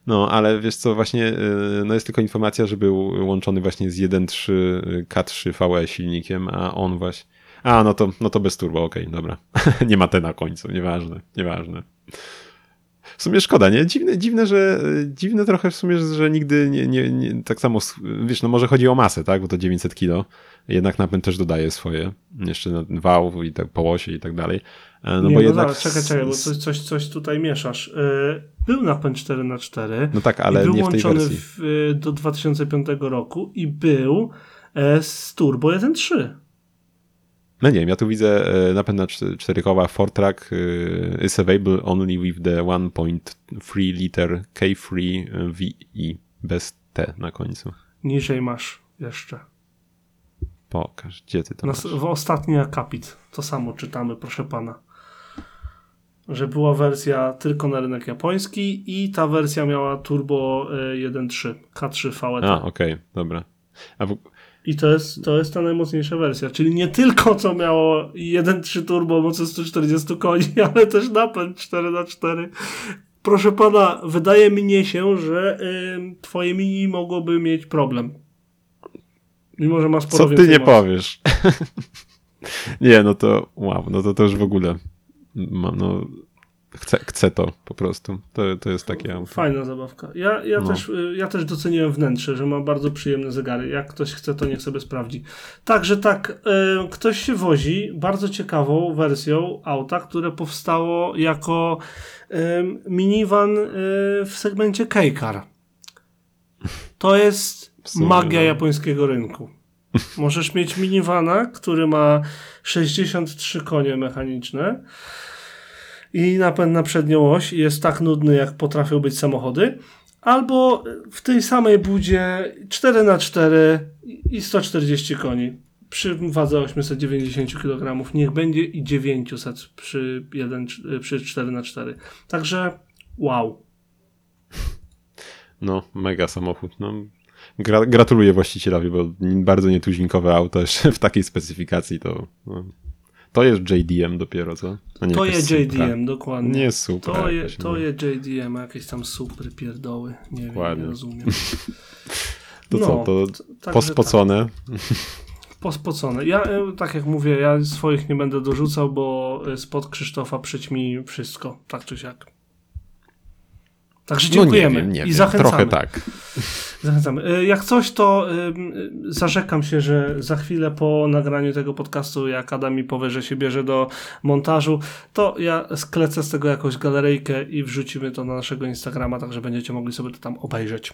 No, ale wiesz co, właśnie y, no jest tylko informacja, że był łączony właśnie z 1.3 K3 VE silnikiem, a on właśnie... A, no to, no to bez turbo, okej, dobra. nie ma T na końcu, nieważne, nieważne. W sumie szkoda, nie? Dziwne, dziwne, że dziwne trochę w sumie, że nigdy nie, nie, nie tak samo, wiesz, no może chodzi o masę, tak, bo to 900 kilo, jednak napęd też dodaje swoje, jeszcze na wał i tak po osie i tak dalej. No nie, bo no jednak... zaraz, czekaj, czekaj, bo coś, coś, coś tutaj mieszasz. Yy, był napęd 4x4. No tak, ale był nie w tej wersji. w, y, do 2005 roku i był e, z Turbo 1.3. No nie wiem, ja tu widzę e, napęd na cz- cztery koła Fortrack e, is available only with the 1.3 liter K3 VE bez T na końcu. Niżej masz jeszcze. Pokaż, gdzie ty to Na, masz? w ostatni akapit. To samo czytamy, proszę pana. Że była wersja tylko na rynek japoński i ta wersja miała turbo e, 1.3 K3 VET. A, okej, dobra. A w, I to jest, to jest ta najmocniejsza wersja. Czyli nie tylko co miało 1.3 turbo mocy 140 koni, ale też napęd 4x4. Proszę pana, wydaje mi się, że ym, twoje mini mogłoby mieć problem. Mimo, że ma sporo co ty nie mocy. powiesz? nie, no to wow, no to to już w ogóle no chcę, chcę to po prostu. To, to jest takie auto. Fajna zabawka. Ja, ja, No. też, y, ja też doceniłem wnętrze, że ma bardzo przyjemne zegary. Jak ktoś chce, to niech sobie sprawdzi. Także tak, y, ktoś się wozi bardzo ciekawą wersją auta, które powstało jako y, minivan y, w segmencie K-Car. To jest magia no. japońskiego rynku. Możesz mieć minivana, który ma 63 konie mechaniczne i napęd na przednią oś i jest tak nudny, jak potrafią być samochody, albo w tej samej budzie 4x4 i 140 koni. Przy wadze 890 kg, niech będzie i 900 przy, 1, przy 4x4. Także wow. No, mega samochód. No, gra, gratuluję właścicielowi, bo bardzo nietuzinkowe auto jeszcze w takiej specyfikacji to. No, to jest JDM dopiero, co? To jest Supra. JDM, dokładnie. Nie super. To, je, to no. jest JDM, a jakieś tam super pierdoły. Nie wiem, Dokładnie. nie rozumiem. To No, co, to także tak. pospocone. Pospocone. Ja, e, tak jak mówię, ja swoich nie będę dorzucał, bo spod Krzysztofa przyć mi wszystko, tak czy siak. Także No nie dziękujemy wiem, nie i wiem. zachęcamy. Trochę tak. zachęcamy. E, Jak coś, to y, zarzekam się, że za chwilę po nagraniu tego podcastu, jak Adam mi powie, że się bierze do montażu, to ja sklecę z tego jakąś galeryjkę i wrzucimy to na naszego Instagrama, także będziecie mogli sobie to tam obejrzeć.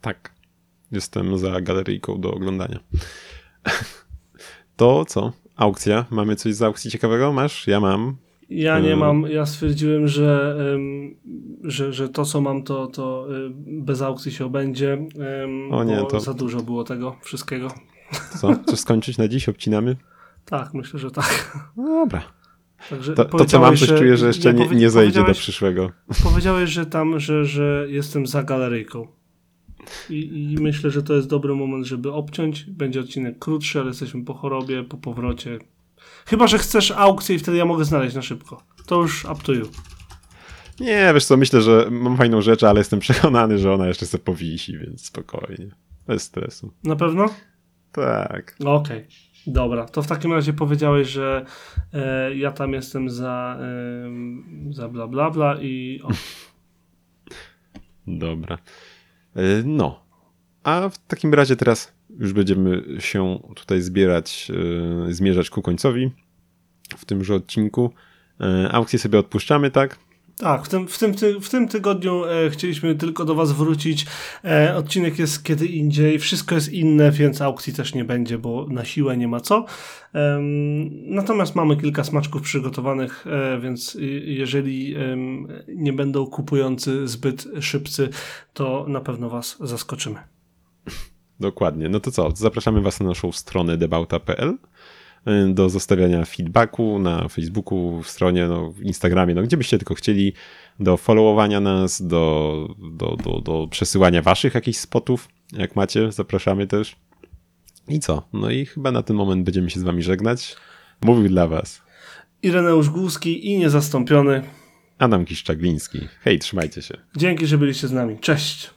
Tak. Jestem za galeryjką do oglądania. To co? Aukcja. Mamy coś z aukcji ciekawego? Masz? Ja mam. Ja nie Hmm. mam, ja stwierdziłem, że, że, że to co mam, to, to y, bez aukcji się obędzie, O nie, bo to- za dużo było tego wszystkiego. Co? Chcesz skończyć na dziś? Obcinamy? Tak, myślę, że tak. No dobra. Także To, to co mam, coś że- czuję, że jeszcze nie, powie- nie zejdzie do przyszłego. Powiedziałeś, że tam, że, że jestem za galeryjką. I, I myślę, że to jest dobry moment, żeby obciąć. Będzie odcinek krótszy, ale jesteśmy po chorobie, po powrocie. Chyba, że chcesz aukcję i wtedy ja mogę znaleźć na szybko. To już up to you. Nie, wiesz co, myślę, że mam fajną rzecz, ale jestem przekonany, że ona jeszcze sobie powisi, więc spokojnie. Bez stresu. Na pewno? Tak. Okej, dobra. To w takim razie powiedziałeś, że e, ja tam jestem za, e, za bla bla bla i o, Dobra. E, No. A w takim razie teraz już będziemy się tutaj zbierać, e, zmierzać ku końcowi w tymże odcinku. E, Aukcję sobie odpuszczamy, tak? Tak, w tym, w tym, ty, w tym tygodniu e, chcieliśmy tylko do Was wrócić. E, odcinek jest kiedy indziej, wszystko jest inne, więc aukcji też nie będzie, bo na siłę nie ma co. Em, natomiast mamy kilka smaczków przygotowanych, e, więc jeżeli nie będą kupujący zbyt szybcy, to na pewno Was zaskoczymy. Dokładnie. No to co? Zapraszamy Was na naszą stronę debauta.pl y, do zostawiania feedbacku na Facebooku, w stronie, no, w Instagramie, no, gdzie byście tylko chcieli, do followowania nas, do, do, do, do przesyłania waszych jakichś spotów, jak macie, zapraszamy też. I co? No i chyba na ten moment będziemy się z wami żegnać. Mówił dla was Ireneusz Głuski i niezastąpiony. Adam Kiszczagliński. Hej, trzymajcie się. Dzięki, że byliście z nami. Cześć.